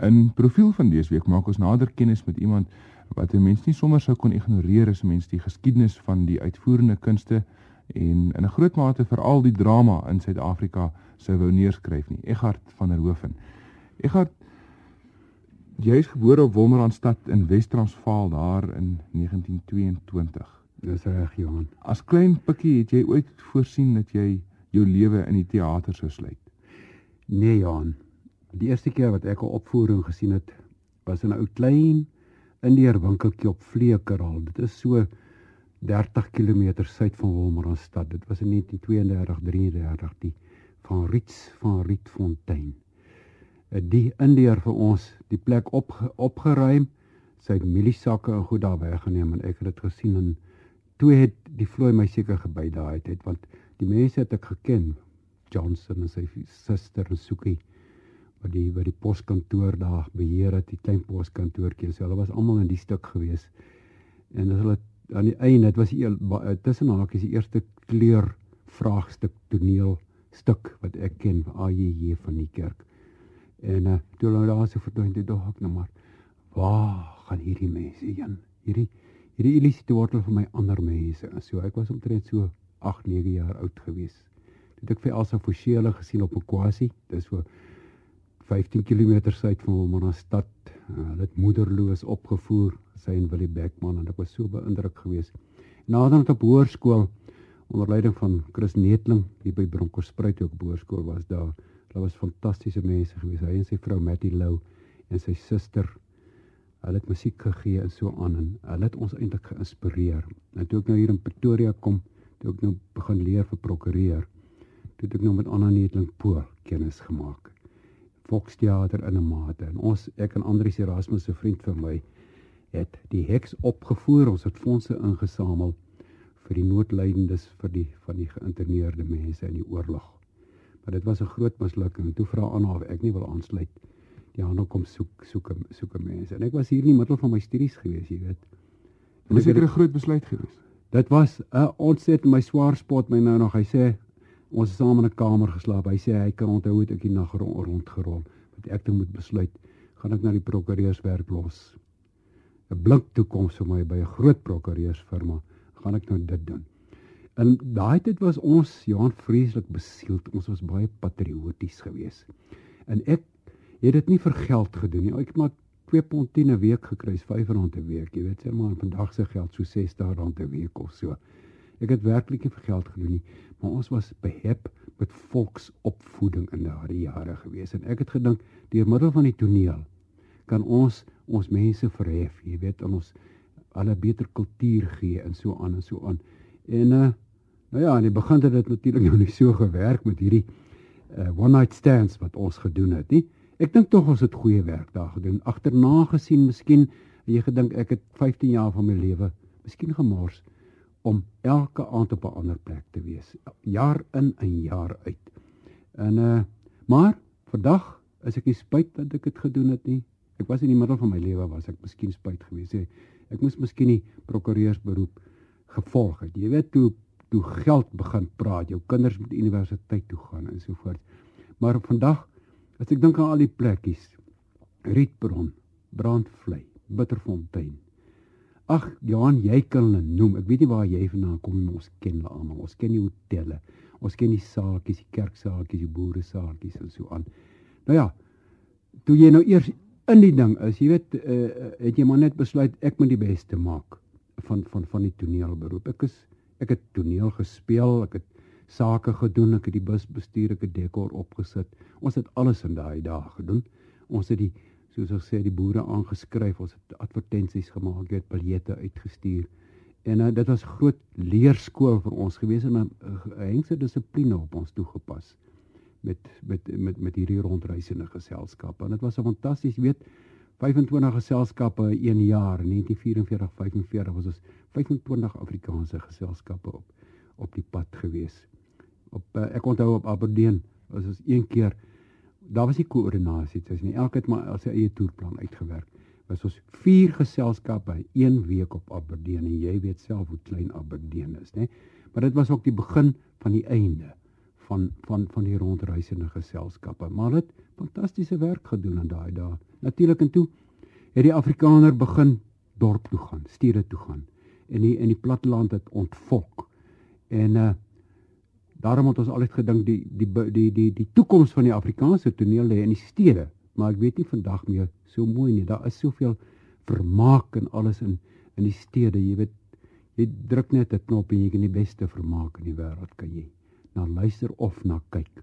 In profiel van dese week maak ons nader kennis met iemand wat 'n mens nie sommer sou kon ignoreer as 'n mens die geskiedenis van die uitvoerende kunste en in 'n groot mate veral die drama in Suid-Afrika sou wou neerskryf nie. Eggard van der Hoeven. Eggard jy is gebore op Wolmaranstad in Wes-Transvaal daar in 1922. Dis reg, Johan. As klein pikkie het jy ooit voorsien dat jy jou lewe in die teater sou sluit? Nee, Johan. Die eerste keer wat ek 'n opvoering gesien het, was in 'n ou klein Indiër winkeltjie op Vleekerhal. Dit is so 30 km suid van Wolmaranstad. Dit was in 1932-33 die van Riets van Rietfontein. Eh, die Indiër vir ons die plek op opgeruim, sy mieliesakke en goed daar weggeneem en ek het dit gesien en toe het die vloei my seker gebei daai tyd want die mense het ek geken Johnson en sy suster Sukie wat die wat die poskantoor daar beheer het, die klein poskantoortjie. So hulle was almal in die stuk gewees. En as hulle aan die einde, dit was die tussen hakies die eerste kleur vraagstuk toneel stuk wat ek ken van AJJ van die kerk. En uh, toe hulle daar so verdwyn, toe dog nou maar, waar gaan hierdie mense heen? Hierdie hierdie illusie wortel vir my ander mense. En so ek was omtrent so 8, 9 jaar oud gewees. Toe ek vir Elsa Forshele gesien op 'n kwassie. Dis so 15 km suid van Wolmaranstad. Uh, hulle het moederloos opgevoer, sy en Willie Beckman en ek was so beïndruk geweest. Nader op hoërskool onder leiding van Chris Netling hier by Bronkhorstspruit ook hoërskool was daar. Hulle was fantastiese mense geweest. Hy en sy vrou Mattie Lou en sy suster Hulle het musiek gegee en so aan en hulle het ons eintlik geïnspireer. En toe ek nou hier in Pretoria kom, toe ek nou begin leer vir prokureur, toe het ek nou met Anna Netling Pool kennis gemaak. Volksteater in 'n mate. En ons ek en Andrius Erasmus se vriend vir my het die heks opgevoer. Ons het fondse ingesamel vir die noodlydendes vir die van die geïnterneerde mense in die oorlog. Maar dit was 'n groot mislukking. Toe vra Anna of ek nie wil aansluit. Die ander kom soek soek soek mense. En ek was hier in die middel van my studies gewees, jy weet. Dit was seker 'n groot besluit gewees. Dit was 'n ontsettend my swaar spot my nou nog. Hy sê Ons het saam in 'n kamer geslaap. Hy sê hy kan onthou hoe ek die nag rondgerol wat ek toe moet besluit, gaan ek na die prokureurswerk los. 'n Blink toekoms vir my by 'n groot prokureursfirma. Gaan ek nou dit doen? In daai tyd was ons Johan vreeslik besield. Ons was baie patrioties geweest. En ek het dit nie vir geld gedoen nie. Ek het maar 2 pond 10 'n week gekry, R5 'n week, jy weet, sê maar vandag se geld so R60 'n week of so. Ek het werklik nie vir geld gedoen nie, maar ons was behep met volksopvoeding in daardie jare gewees en ek het gedink deur middel van die toneel kan ons ons mense verhef, jy weet, en ons alle beter kultuur gee en so aan en so aan. En uh nou ja, aan die begin het dit natuurlik nou nie so gewerk met hierdie uh one night stands wat ons gedoen het nie. Ek dink tog ons het goeie werk daar gedoen. Agterna gesien, miskien jy gedink ek het 15 jaar van my lewe miskien gemors om elke aand op 'n ander plek te wees, jaar in en jaar uit. En uh maar vandag is ek nie spyt dat ek dit gedoen het nie. Ek was in die middel van my lewe was ek miskien spyt geweest het. Ek moes miskien die prokureursberoep gevolg het. Jy weet toe toe geld begin praat, jou kinders moet universiteit toe gaan en so voort. Maar vandag as ek dink aan al die plekkies, Rietbron, Brandvlei, Bitterfontein, Ag, Johan, jy kan hulle noem. Ek weet nie waar jy vandaan kom nie, maar ons ken hulle almal. Ons ken die hotelle. Ons ken die saakies, die kerksaakies, die boere saakies en so aan. Nou ja, toe jy nou eers in die ding is, jy weet, uh, het jy maar net besluit ek moet die beste maak van van van die toneelberoep. Ek is ek het toneel gespeel, ek het sake gedoen, ek het die bus bestuur, ek het dekor opgesit. Ons het alles in daai dae gedoen. Ons het die soos ek sê die boere aangeskryf, ons het advertensies gemaak, het biljette uitgestuur. En uh, dit was groot leerskool vir ons gewees en 'n uh, hengse dissipline op ons toegepas met met met met hierdie rondreisende geselskappe. En dit was 'n fantasties, weet 25 geselskappe in 1 jaar, 1944, 45 was ons 25 Afrikaanse geselskappe op op die pad gewees. Op uh, ek onthou op Aberdeen was ons een keer daar was nie koördinasie tussen nie. Elke het maar sy eie toerplan uitgewerk. Was ons vier geselskappe een week op Aberdeen en jy weet self hoe klein Aberdeen is, né? Maar dit was ook die begin van die einde van van van die rondreisende geselskappe. Maar dit fantastiese werk gedoen in daai dae. Natuurlik en toe het die Afrikaner begin dorp toe gaan, stede toe gaan en die in die platteland het ontvolk. En uh daarom het ons altyd gedink die die die die die, toekoms van die Afrikaanse toneel lê in die stede, maar ek weet nie vandag meer so mooi nie. Daar is soveel vermaak en alles in in die stede, jy weet jy druk net 'n knop en jy kan die beste vermaak in die wêreld kan jy na luister of na kyk.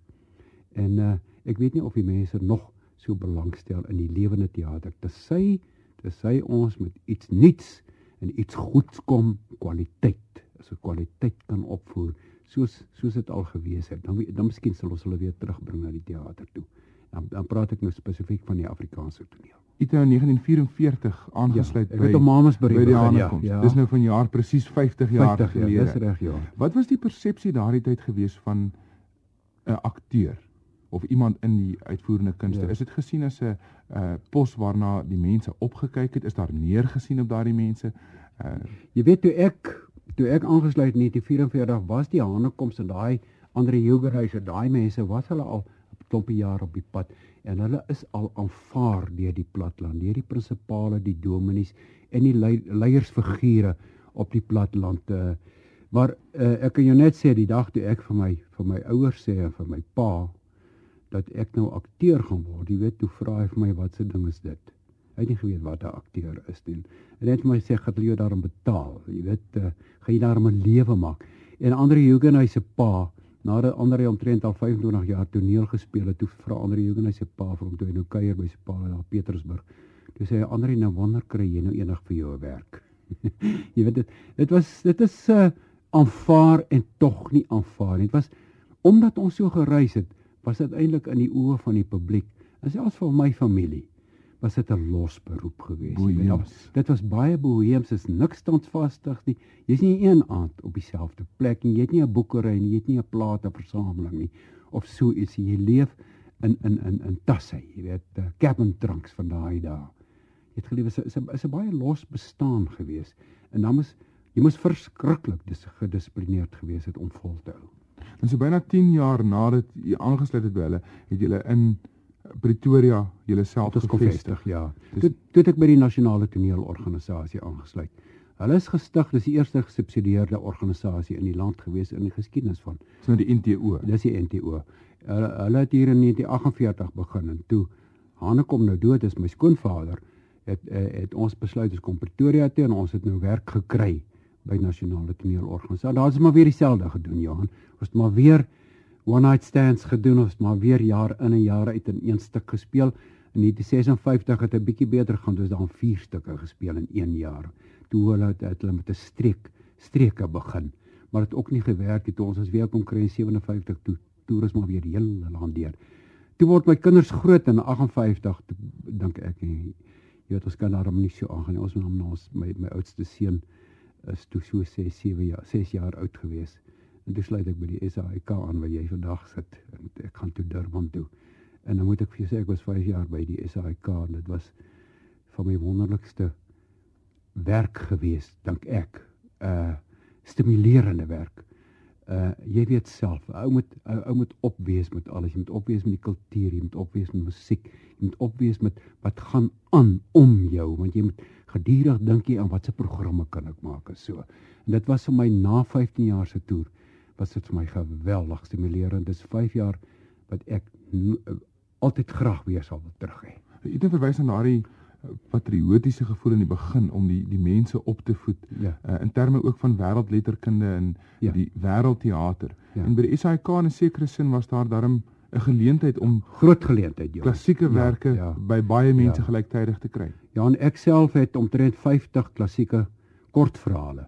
En uh ek weet nie of die mense nog so belangstel in die lewende teater. Dit sê dit sê ons met iets nuuts en iets goeds kom kwaliteit. As 'n kwaliteit kan opvoer soos soos dit al gewees het, dan dan miskien sal ons hulle weer terugbring na die teater toe. Dan dan praat ek nou spesifiek van die Afrikaanse toneel. Het nou 1944 aangesluit ja, by Ek het op Mamasbury by die aankoms. Ja, ja. Dis nou van jaar presies 50 jaar 50, gelede. Ja, dis reg, ja. Wat was die persepsie daardie tyd gewees van 'n akteur? of iemand in die uitvoerende kunste. Ja. Is dit gesien as 'n uh pos waarna die mense opgekyk het? Is daar neergesien op daardie mense? Uh jy weet toe ek toe ek aangesluit in 1944 was die Hanekoms en daai ander Jogerhuise, daai mense was hulle al 'n klompie jaar op die pad en hulle is al aanvaar deur die platland, deur die prinsipale, die dominees en die leiersfigure op die platland. Uh, maar uh, ek kan jou net sê die dag toe ek vir my vir my ouers sê en vir my pa dat ek nou akteur gaan word. Jy weet, toe vra hy vir my wat se ding is dit? Hy het geweet wat 'n akteur is nie. En net my sê gaan jy daarom betaal. Jy weet, uh, gaan jy daarom 'n lewe maak. En Andre Hugenhuis se pa, nadat Andre omtrent al 25 jaar toneel gespeel het, toe vra Andre Hugenhuis se pa vir hom toe hy nou kuier by sy pa in Petersburg. Toe sê hy Andre, nou wonder kry jy nou enig vir jou werk. jy weet dit dit was dit is 'n uh, aanvaar en tog nie aanvaar nie. Dit was omdat ons so gereis het was dit eintlik in die oë van die publiek en selfs vir my familie was dit 'n los beroep geweest. Dit was baie boheems, is niks standvastig nie. Jy's nie een aand op dieselfde plek nie. Jy het nie 'n boekery nie, jy het nie 'n plateversameling nie of so iets. Jy leef in in in in tasse, jy weet, uh, cabin trunks van daai dae. Jy het geleef is 'n is 'n baie los bestaan geweest. En dan is jy moes verskriklik dis gedissiplineerd geweest het om vol te hou. En so byna 10 jaar nadat jy aangesluit het by hulle, het jy in Pretoria jouself gevestig, ja. Toe toe ek by die nasionale toneelorganisasie aangesluit. Hulle is gestig, dis die eerste gesubsidieerde organisasie in die land gewees in die geskiedenis van. Dis nou die NTO. Dis die NTO. Hulle hulle het hier in 1948 begin en toe Hane kom nou dood is my skoonvader het eh, het ons besluit ons kom Pretoria toe en ons het nou werk gekry by nasionale toneelorganisasie. Daar's maar weer dieselfde gedoen, Johan. Ons het maar weer one night stands gedoen, ons maar weer jaar in en jaar uit in een stuk gespeel. In 1956 het 'n bietjie beter gaan, dis dan vier stukke gespeel in 1 jaar. Toe hulle het, het hulle met 'n streek streke begin, maar dit ook nie gewerk het ons as weer kom kry in 57 toe toer is maar weer heel land deur. Toe word my kinders groot in 58 dink ek jy weet ons kan daarom nie so aangaan nie. Ons moet hom na ons my my oudste seun is toe so 6 7 jaar 6 jaar oud gewees. En toe sluit ek by die SAIK aan waar jy vandag sit ek gaan toe Durban toe. En dan moet ek vir jou sê ek was 5 jaar by die SAIK en dit was van my wonderlikste werk gewees, dink ek. Uh stimulerende werk. Uh jy weet self, ou moet ou moet opwees met alles. Jy moet opwees met die kultuur, jy moet opwees met musiek, jy moet opwees met wat gaan aan om jou, want jy moet gedurig dink jy aan watse programme kan ek maak en so. En dit was vir my na 15 jaar se toer was dit vir my geweldig stimulerend. Dis 5 jaar wat ek altyd graag weer sal wil terug hê. Jy het verwys na daardie eh, patriotiese gevoel in die begin om die die mense op te voed ja. uh, in terme ook van wêreldletterkunde en ja. die wêreldteater. Ja. En by die SAIK in 'n sekere sin was daar darm 'n geleentheid om groot geleentheid ja. Klassieke werke ja, ja. by baie mense ja. gelyktydig te kry. Ja, en ek self het omtrent 50 klassieke kortverhale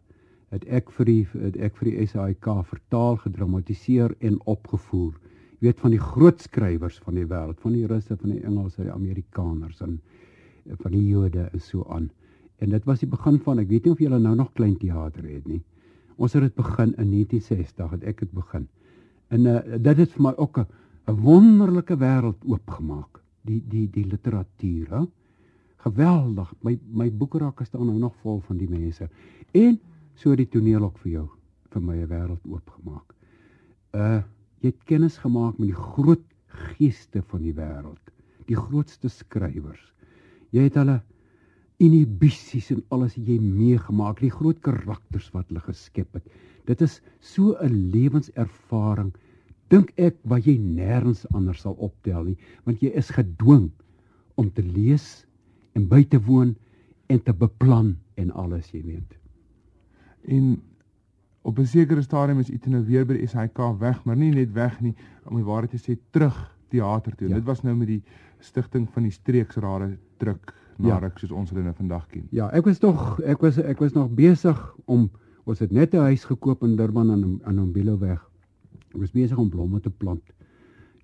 het ek vir die het ek vir die SAIK vertaal, gedramatiseer en opgevoer. Jy weet van die groot skrywers van die wêreld, van die Russe, van die Engelse, die Amerikaners en van die Jode en so aan. En dit was die begin van ek weet nie of julle nou nog klein teater het nie. Ons het dit begin in 1960 het ek dit begin. En uh, dit het vir my ook 'n wonderlike wêreld oopgemaak. Die die die literatuur, hè? Geweldig. My my boekrakke staan nou nog vol van die mense. En so die toneel ook vir jou vir my 'n wêreld oopgemaak. Uh jy het kennis gemaak met die groot geeste van die wêreld, die grootste skrywers. Jy het hulle inhibisies en alles jy meegemaak, die groot karakters wat hulle geskep het. Dit is so 'n lewenservaring dink ek wat jy nêrens anders sal optel nie, want jy is gedwing om te lees en by te woon en te beplan en alles, jy weet. En op 'n sekere stadium is dit nou weer by die SAK weg, maar nie net weg nie, om die waarheid te sê terug teater toe. Ja. Dit was nou met die stigting van die streeksrade druk ruk ja. soos ons hulle nou vandag ken. Ja, ek was tog ek was ek was nog besig om ons het net 'n huis gekoop in Durban aan aan Ombilo weg. Ek was besig om blomme te plant.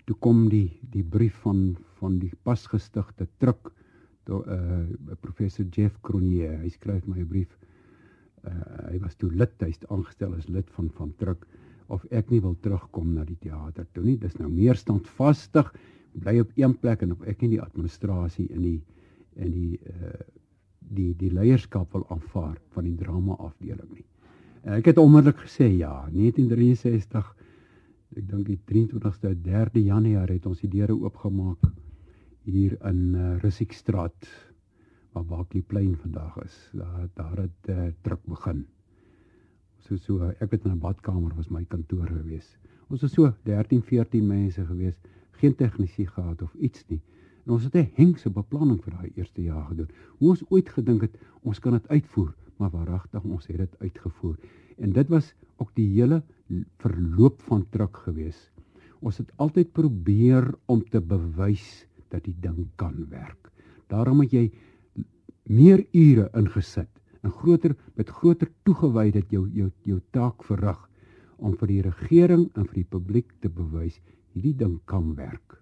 Toe kom die die brief van van die pasgestigte truk tot uh professor Jeff Cronier. Hy skryf my 'n brief. Uh hy was toe lid, hy's aangestel as lid van van truk of ek nie wil terugkom na die teater toe nie. Dis nou meer standvastig, bly op een plek en of ek nie die administrasie in die in die uh die die leierskap wil aanvaar van die drama afdeling nie. En ek het onmiddellik gesê ja, 1963 ek dink die 23ste 3de Januarie het ons die deure oopgemaak hier in uh, Russikstraat waar Bakkie plein vandag is. Daar daar het uh, druk begin. So so ek het in 'n badkamer was my kantoor gewees. Ons was so 13, 14 mense gewees, geen tegnisie gehad of iets nie. En ons het 'n hengse beplanning vir daai eerste jaar gedoen. Hoe ons ooit gedink het ons kan dit uitvoer, maar waaragtig ons het dit uitgevoer. En dit was ook die hele verloop van druk gewees. Ons het altyd probeer om te bewys dat die ding kan werk. Daarom het jy meer ure ingesit en groter met groter toegewydheid jou jou jou taak verrig om vir die regering en vir die publiek te bewys hierdie ding kan werk.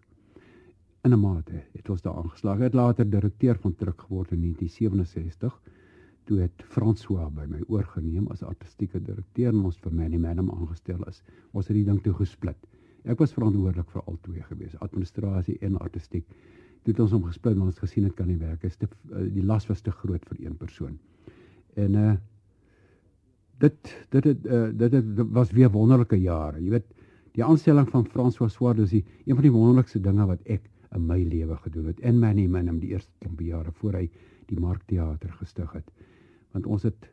In 'n mate het ons daar aangeslaag. Het later direkteur van Truk geword in 1967 toe het François by my oorgeneem as artistieke direkteur en ons vir Manny Madam aangestel is. Ons het die ding toe gesplit. Ek was verantwoordelik vir al twee gewees, administrasie en artistiek. Dit ons hom gesplit want ons gesien dit kan nie werk. Dit is te eh, die las was te groot vir een persoon. En uh dit dit het uh, dit het was weer wonderlike jare. Jy weet, die aanstelling van François Swart is die, een van die wonderlikste dinge wat ek in my lewe gedoen het. In Manny Minim die eerste klomp jare voor hy die Markteater gestig het. Want ons het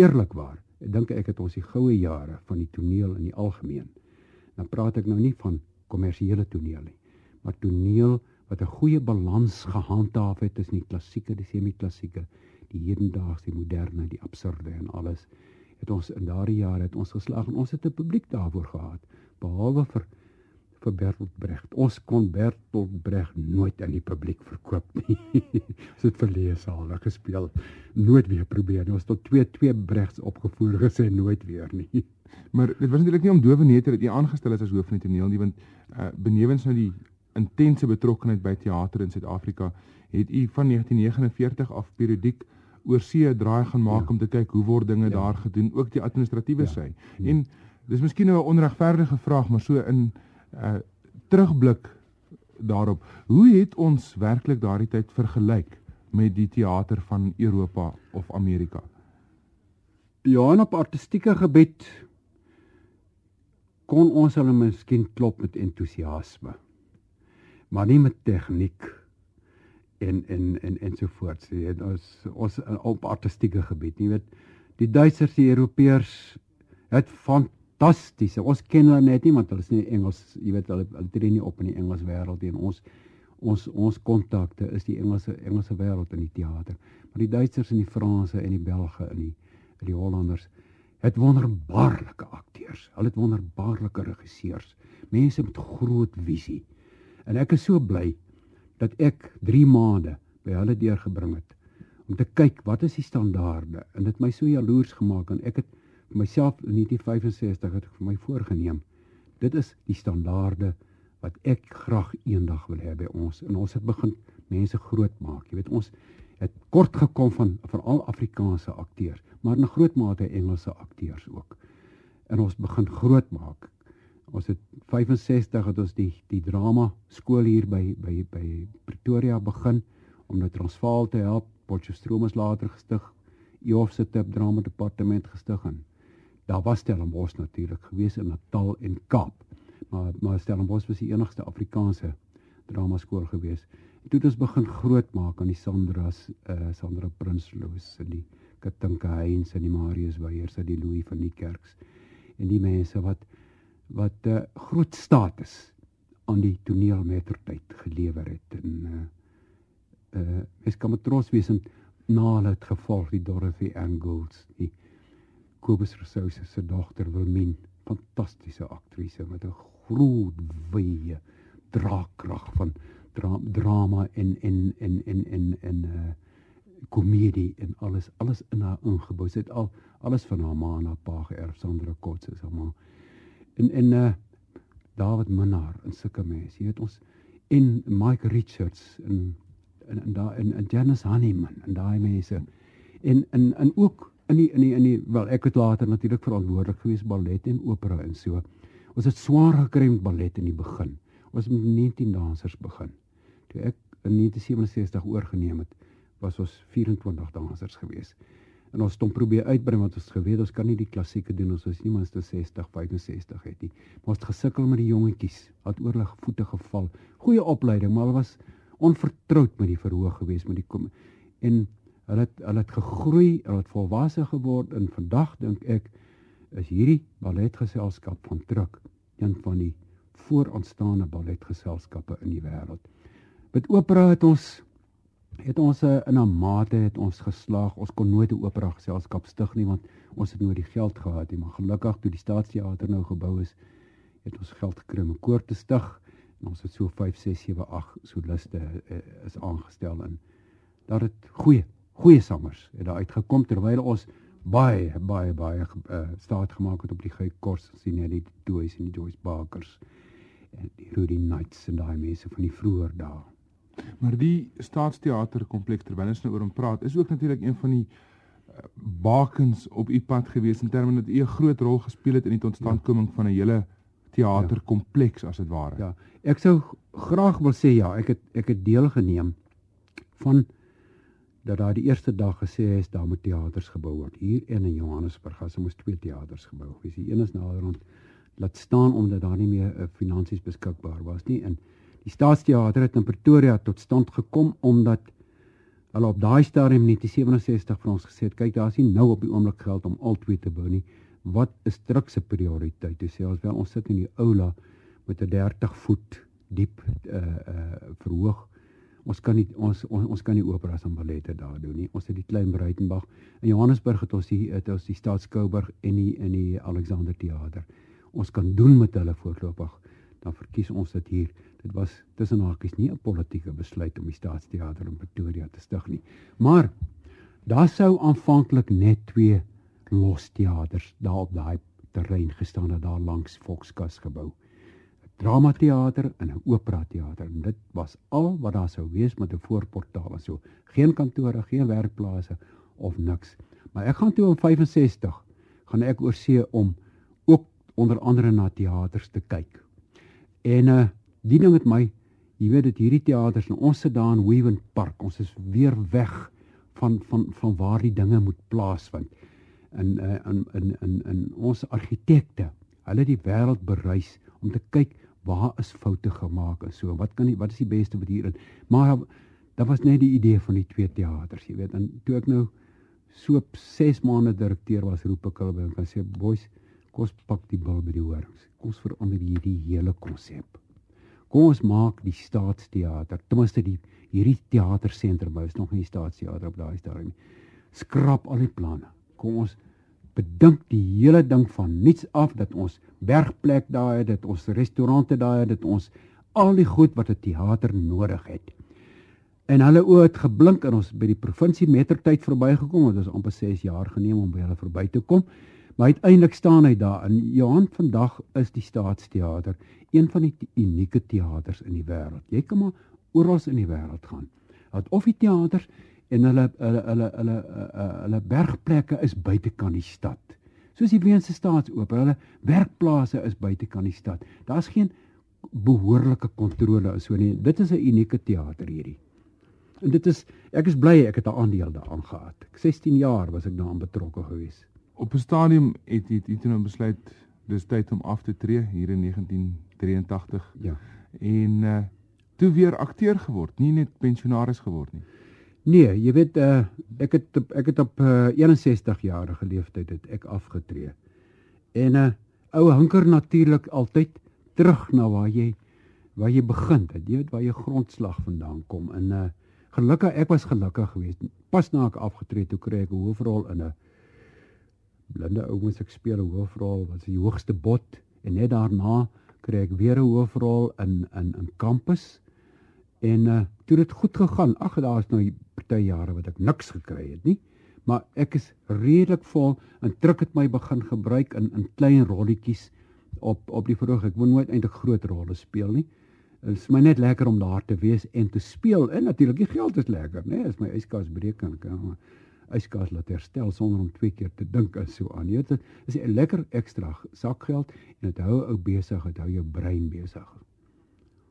eerlikwaar, ek dink ek het ons die goue jare van die toneel in die algemeen dan praat ek nou nie van kommersiële toneel nie, maar toneel wat 'n goeie balans gehandhaaf het tussen die klassieke, die semi-klassieke, die hedendaagse, die moderne, die absurde en alles. Het ons in daardie jare het ons geslaag en ons het 'n publiek daarvoor gehad, behalwe vir vir Bertolt Brecht. Ons kon Bertolt Brecht nooit aan die publiek verkoop nie. ons het verlees al gespeel, nooit weer probeer. Ons het twee twee Brechts opgevoer gesê nooit weer nie. Maar dit was natuurlik nie om dowe neete dat jy aangestel is as hoof van die toneel nie, want uh, benewens nou die intense betrokkenheid by teater in Suid-Afrika, het u van 1949 af periodiek oor see draai gaan maak ja. om te kyk hoe word dinge ja. daar gedoen, ook die administratiewe ja. sy. Ja. En dis miskien nou 'n onregverdige vraag, maar so in uh terugblik daarop, hoe het ons werklik daardie tyd vergelyk met die teater van Europa of Amerika? Ja, op artistieke gebied kon ons hulle miskien klop met entoesiasme. Maar nie met tegniek en en en ensovoorts. Jy weet ons ons op artistieke gebied, jy weet die Duitsers, die Europeërs het fantastiese. Ons ken hulle net nie want hulle is nie Engels, jy weet hulle hulle tree nie op in die Engels wêreld nie en ons ons ons kontakte is die Engelse Engelse wêreld in die teater. Maar die Duitsers en die Franse en die Belge en die die Hollanders het wonderbaarlike akteurs. Hulle het wonderbaarlike regisseurs. Mense met groot visie. En ek is so bly dat ek 3 maande by hulle deurgebring het om te kyk wat is die standaarde en dit my so jaloers gemaak en ek het myself in 1965 het vir my voorgenem. Dit is die standaarde wat ek graag eendag wil hê by ons en ons het begin mense groot maak. Jy weet ons het kort gekom van veral Afrikaanse akteurs, maar in groot mate Engelse akteurs ook. En ons begin groot maak. Ons het 65 het ons die die drama skool hier by by by Pretoria begin om nou Transvaal te help. Potchefstroom is later gestig. Eof se tip drama departement gestig en daar was Stellenbosch natuurlik gewees in Natal en Kaap. Maar maar Stellenbosch was die enigste Afrikaanse drama skool gewees Toe het ons begin grootmaak aan die Sandra's uh Sandra Prinsloo se die Katinka Heinz en die Marius Weyers en die Louis van die Kerks en die mense wat wat 'n uh, groot status aan die toneelmettertyd gelewer het en uh uh mens kan met trots wees en na hulle het gevolg die Dorothy Angles die Kobus Rousseau se dogter Wilmien fantastiese aktrise met 'n groot wye draagkrag van dra drama en en en en en en uh komedie en alles alles in haar ingebou. Sy het al alles van haar ma en haar pa geërf, Sandra Kotse se ma. En en uh David Minnar en sulke mense. Jy weet ons en Mike Richards en en en daai en, en Janice Honeyman en daai mense. En en en ook in die in die in die wel ek het later natuurlik verantwoordelik gewees ballet en opera en so. Ons het swaar gekry met ballet in die begin. Ons het met 19 dansers begin. Toe ek in 1967 oorgeneem het, was ons 24 dansers gewees. En ons het hom probeer uitbrei want ons geweet ons kan nie die klassieke doen ons nie minstens 60, 65 het nie. Maar ons het gesukkel met die jongetjies. Het oor hulle voete geval. Goeie opleiding, maar hulle was onvertroud met die verhoog gewees met die kom en hulle het hulle het gegroei, hulle het volwasse geword en vandag dink ek is hierdie balletgeselskap van Truk een van die vooraanstaande balletgeselskappe in die wêreld. Met opera het ons het ons eh, in 'n mate het ons geslaag. Ons kon nooit 'n opera geselskap stig nie want ons het nooit die geld gehad nie, maar gelukkig toe die staatsteater nou gebou is, het ons geld gekry om 'n koor te stig en ons het so 5 6 7 8 soliste uh, is aangestel en daar het goeie goeie sangers het daar uitgekom terwyl ons baie baie baie uh, staat gemaak het op die Guy Kors sien net die Joyce en die Joyce Bakers en die Rudy Knights en daai mense van die vroeë dae. Maar die staatsteater kompleks terwyl ons nou oor hom praat, is ook natuurlik een van die uh, bakens op u pad gewees in terme dat u 'n groot rol gespeel het in die totstandkoming ja. van 'n hele teaterkompleks as dit ware. Ja, ek sou graag wil sê ja, ek het ek het deelgeneem van dat daar die eerste dag gesê is daar moet teaters gebou word. Hier in Johannesburg, as ons twee teaters gebou. Wie se een is naderhand laat staan omdat daar nie meer uh, finansies beskikbaar was nie en die staatsteater het in Pretoria tot stand gekom omdat hulle op daai stadium net die 67 vir ons gesê het kyk daar's nie nou op die oomblik geld om al twee te bou nie. Wat is druk se prioriteit? Toe sê ons wel ons sit in die aula met 'n 30 voet diep uh uh verhoog. Ons kan nie ons ons, ons kan nie operas en ballette daar doen nie. Ons het die klein Breitenberg. In Johannesburg het ons die het ons die Staatskouburg en die in die Alexander teater ons kan doen met hulle voorlopig, dan verkies ons dit hier. Dit was tussen hakies nie 'n politieke besluit om die Staatsteater in Pretoria te stig nie. Maar daar sou aanvanklik net twee los teaters daar op daai terrein gestaan het daar langs Volkskas gebou. 'n Dramateater en 'n opera teater en dit was al wat daar sou wees met 'n voorportaal en so. Geen kantore, geen werkplase of niks. Maar ek gaan toe in 65 gaan ek oorsee om ook onder andere na teaters te kyk. En uh die ding met my, jy weet dit hierdie teaters en ons sit daar in Wewen Park. Ons is weer weg van van van waar die dinge moet plaasvind. In uh in in in in ons argitekte, hulle die wêreld bereis om te kyk waar is foute gemaak en so. Wat kan die wat is die beste wat hierin? Maar daar was net die idee van die twee teaters, jy weet. En toe ek nou so 6 maande direkteur was, roep ek hulle en sê boys, Kom ons pak die bal by die horings. Kom ons verander hierdie hele konsep. Kom ons maak die staatsteater, ten minste die hierdie teatersentrum, is nog nie staatsteater op daai stadium nie. Skrap al die planne. Kom ons bedink die hele ding van niets af dat ons bergplek daar het, dat ons restaurante daar het, dat ons al die goed wat 'n teater nodig het. En hulle oë het geblink en ons by die provinsie metertyd verbygekom, dit was amper 6 jaar geneem om by hulle verby te kom. Maar uiteindelik staan hy daar in Johan vandag is die Staatsteater een van die unieke teaters in die wêreld. Jy kan maar oral in die wêreld gaan. Dat of die teaters en hulle hulle hulle hulle hulle, hulle bergplekke is buitekant die stad. Soos die Weense Staatsoper, hulle werkplase is buitekant die stad. Daar's geen behoorlike kontrole so nie. Dit is 'n unieke teater hierdie. En dit is ek is bly ek het 'n aandeel daaraan gehad. Ek 16 jaar was ek daaraan betrokke geweest op 'n stadium het jy toe nou besluit dis tyd om af te tree hier in 1983. Ja. En uh toe weer akteur geword, nie net pensionaris geword nie. Nee, jy weet uh ek het ek het op uh, 61 jarige leeftyd het ek afgetree. En uh, ou hunker natuurlik altyd terug na waar jy waar jy begin het. Jy weet waar jou grondslag vandaan kom. En uh gelukkig ek was gelukkig geweest. Pas na ek afgetree toe kry ek 'n hoofrol in 'n blinde ou mens ek speel 'n hoofrol wat die hoogste bot en net daarna kry ek weer 'n hoofrol in in in kampus. En uh toe dit goed gegaan. Ag daar is nou party jare wat ek niks gekry het nie. Maar ek is redelik vol en druk het my begin gebruik in in klein rolletjies op op die verhoog. Ek wil nooit eintlik groot rolle speel nie. Dit is my net lekker om daar te wees en te speel. En natuurlik die geld is lekker, né? Nee, as my yskas breek kan ek yskas laat herstel sonder om twee keer te dink en so aan. Jy weet, dit is 'n lekker ekstra sakgeld en dit hou ou besig, dit hou jou brein besig.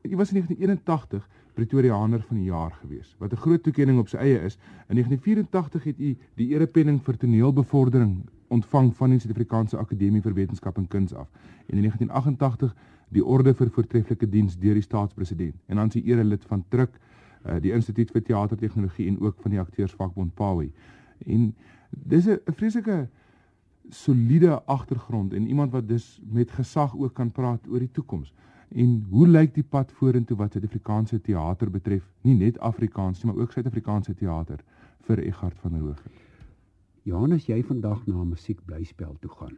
Jy was in 1981 Pretoriaaner van die jaar gewees, wat 'n groot toekenning op sy eie is. In 1984 het u die erepenning vir toneelbevordering ontvang van die Suid-Afrikaanse Akademie vir Wetenskap en Kuns af. En in 1988 die orde vir voortreffelike diens deur die staatspresident en dan sy erelid van Truk, uh, die Instituut vir Teatertegnologie en ook van die Akteursvakbond PAWI. En dis 'n vreeslike soliede agtergrond en iemand wat dus met gesag ook kan praat oor die toekoms. En hoe lyk die pad vorentoe wat Suid-Afrikaanse teater betref? Nie net Afrikaans nie, maar ook Suid-Afrikaanse teater vir Egard van Hoog. Johannes, jy vandag na 'n musiekblyspel toe gaan.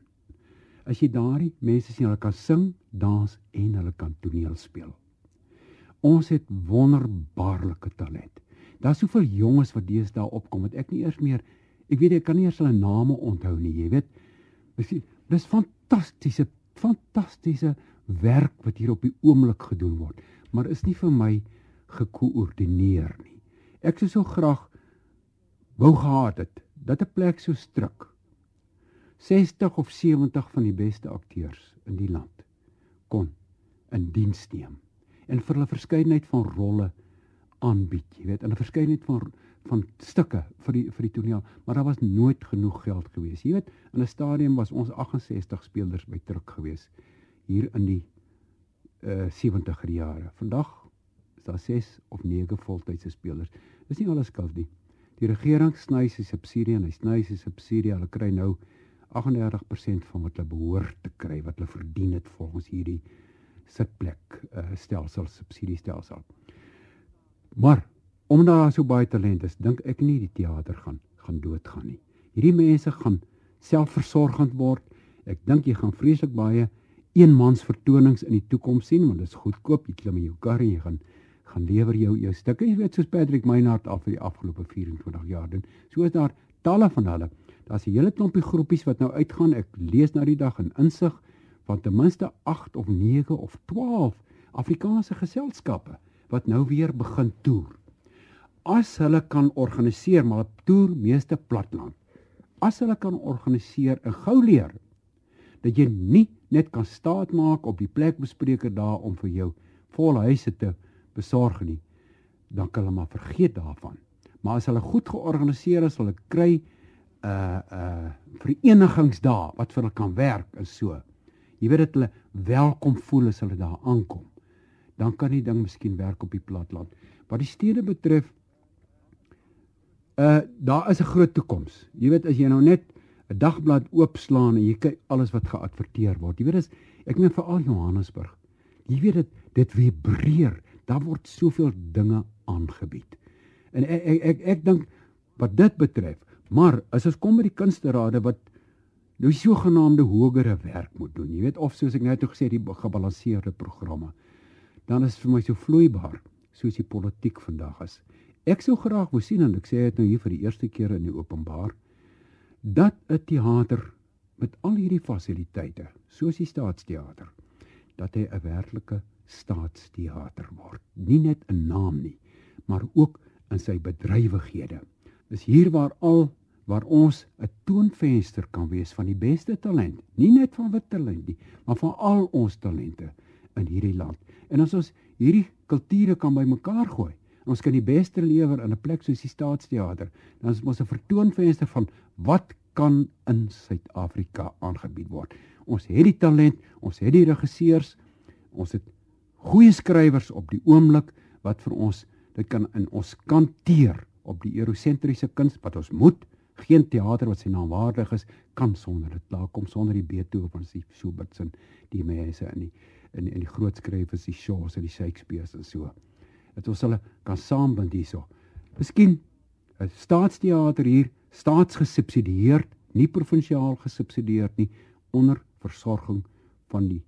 As jy daardie mense sien, hulle kan sing, dans en hulle kan toneel speel. Ons het wonderbaarlike talent. Daar's soveel jonges wat deesdae opkom wat ek nie eers meer ek weet ek kan nie eers hulle name onthou nie, jy weet. Dis dis fantastiese fantastiese werk wat hier op die oomblik gedoen word, maar is nie vir my gekoördineer nie. Ek sou so graag wou gehad het dat 'n plek so stryk 60 of 70 van die beste akteurs in die land kon in diens neem en vir hulle verskeidenheid van rolle aanbied, jy weet, 'n verskeidenheid van van stukke vir die vir die toneel, maar daar was nooit genoeg geld gewees. Jy weet, in 'n stadium was ons 68 spelers by druk geweest hier in die uh 70er jare. Vandag is daar 6 of 9 voltydse spelers. Dis nie alles skuld nie. Die regering sny sy subsidie en hy sny sy subsidie. Hulle kry nou 38% van wat hulle behoort te kry, wat hulle verdien het volgens hierdie sitplek uh stelsel subsidiestelsel. Maar omdat daar so baie talent is, dink ek nie die teater gaan gaan doodgaan nie. Hierdie mense gaan selfversorgend word. Ek dink jy gaan vreeslik baie eenmans vertonings in die toekoms sien want dit is goedkoop. Jy klim in jou kar en jy gaan gaan lewer jou jou stukke jy weet soos Patrick Meinhardt al vir die afgelope 24 jaar doen. So is daar talle van hulle. Daar's 'n hele klompie groepies wat nou uitgaan. Ek lees nou die dag in insig van ten minste 8 of 9 of 12 Afrikaanse geselskappe wat nou weer begin toer as hulle kan organiseer maar toer meeste platland as hulle kan organiseer 'n gou leer dat jy nie net kan staat maak op die plekbespreker daar om vir jou volle huise te besorg nie, dan kan hulle maar vergeet daarvan. Maar as hulle goed georganiseer is, hulle kry 'n uh, 'n uh, verenigingsdae wat vir hulle kan werk en so. Jy weet dat hulle welkom voel as hulle daar aankom. Dan kan die ding miskien werk op die platland. Wat die stede betref, uh daar is 'n groot toekoms. Jy weet as jy nou net 'n dagblad oopslaan en jy kyk alles wat geadverteer word. Jy weet dis ek meen veral Johannesburg. Jy weet dit dit vibreer. Daar word soveel dinge aangebied. En ek ek ek, ek dink wat dit betref, maar as ons kom by die kunsterade wat nou sogenaamde hogere werk moet doen. Jy weet of soos ek nou gesê die gebalanseerde programme. Dan is vir my so vloeibaar soos die politiek vandag is. Ek sou graag wou sien en ek sê dit nou hier vir die eerste keer in die openbaar dat 'n teater met al hierdie fasiliteite, soos die staatsteater, dat hy 'n werklike staatsteater word. Nie net 'n naam nie, maar ook in sy bedrywighede. Dis hier waar al waar ons 'n toonvenster kan wees van die beste talent, nie net van wit talent nie, maar van al ons talente in hierdie land. En as ons hierdie kulture kan bymekaar gooi, ons kan die beste lewer in 'n plek soos die Staatsteater. Dan is ons 'n vertoonvenster van wat kan in Suid-Afrika aangebied word. Ons het die talent, ons het die regisseurs, ons het goeie skrywers op die oomblik wat vir ons dit kan in ons kanteer op die eurosentriese kuns wat ons moet geen teater wat sy naam waardig is kan sonder dit daar kom sonder die Beethoven se Schubert's en die mense in die in in die groot skrywers die Shaws en die Shakespeare's en so. Dat ons hulle kan saambind hierso. Miskien 'n staatsteater hier staatsgesubsidieerd nie provinsiaal gesubsidieerd nie onder versorging van die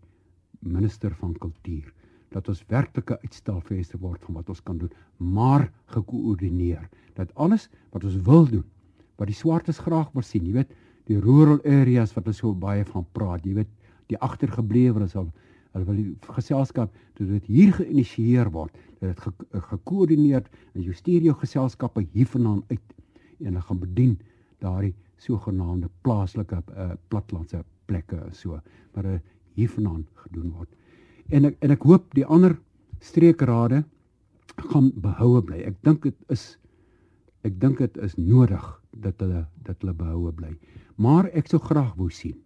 minister van kultuur. Dat ons werklike uitstalfeeste word van wat ons kan doen, maar gekoördineer. Dat alles wat ons wil doen, wat die swartes graag wil sien, jy weet, die rural areas wat ons so baie van praat, jy weet, die agtergeblewenes al hulle wil die geselskap dat dit hier geïnisieer word, dat dit ge, gekoördineer en jy stuur jou geselskappe hiervandaan uit en hulle gaan bedien daardie sogenaamde plaaslike uh, platlandse plekke so, maar uh, hiervandaan gedoen word en ek en ek hoop die ander streekrade gaan behoue bly. Ek dink dit is ek dink dit is nodig dat hulle dat hulle behoue bly. Maar ek sou graag wou sien.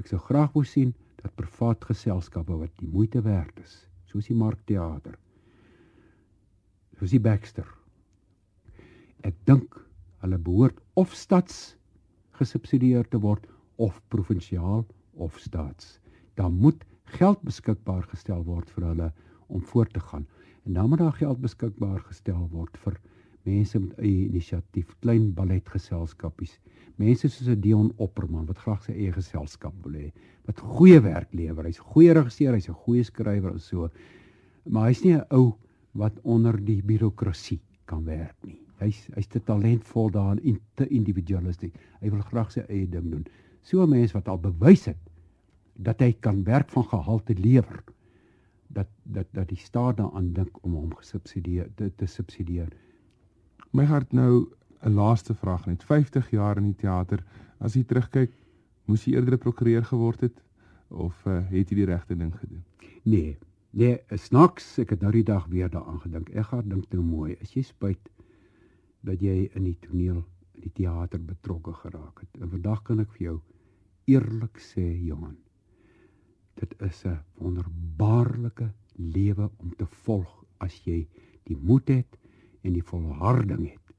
Ek sou graag wou sien dat privaat geselskappe wat die moeite werd is, soos die Markteater, soos die Baxter. Ek dink hulle behoort of stads gesubsidieer te word of provinsiaal of staats. Daar moet geld beskikbaar gestel word vir hulle om voort te gaan. En dan moet daar geld beskikbaar gestel word vir mense met eie inisiatief, klein balletgeselskapies. Mense soos Dion Opperman wat graag sy eie geselskap wil hê, wat goeie werk lewer. Hy's 'n goeie regisseur, hy's 'n goeie skrywer en so. Maar hy's nie 'n ou wat onder die birokrasie kan werk nie. Hy's hy's te talentvol daarin, te individualisties. Hy wil graag sy eie ding doen. So 'n mens wat al bewys het dat hy kan werk van gehalte lewer dat dat dat die staat daaraan dink om hom gesubsidieer te, te subsidieer. My hart nou 'n laaste vraag net 50 jaar in die teater as jy terugkyk moes jy eerder prokureur geword het of uh, het jy die regte ding gedoen? Nee. Nee, snaks, ek het nou die dag weer daaraan gedink. Ek gaan dink nou mooi. As jy spyt dat jy in die toneel, in die teater betrokke geraak het. En vandag kan ek vir jou eerlik sê, Johan, dit is 'n wonderbaarlike lewe om te volg as jy die moed het en die volharding het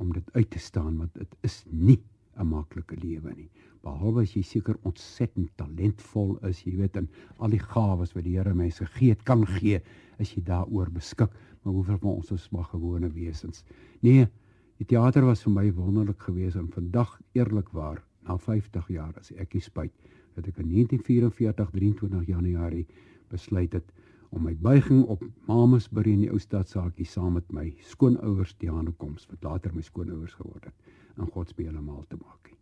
om dit uit te staan want dit is nie 'n maklike lewe nie. Behalwe as jy seker ontsettend talentvol is jy weet en al die gawes wat die Here mense gegee het kan gee as jy daaroor beskik. Maar hoeveel van ons is maar gewone wesens nee die teater was vir my wonderlik geweest en vandag eerlikwaar na 50 jaar as ek spyt dat ek in 1944 23 Januarie besluit het om my buiging op Mamasbury in die ou stadsaakie saam met my skoonouers Diane Koms wat later my skoonouers geword het in God se beelemaal te maak.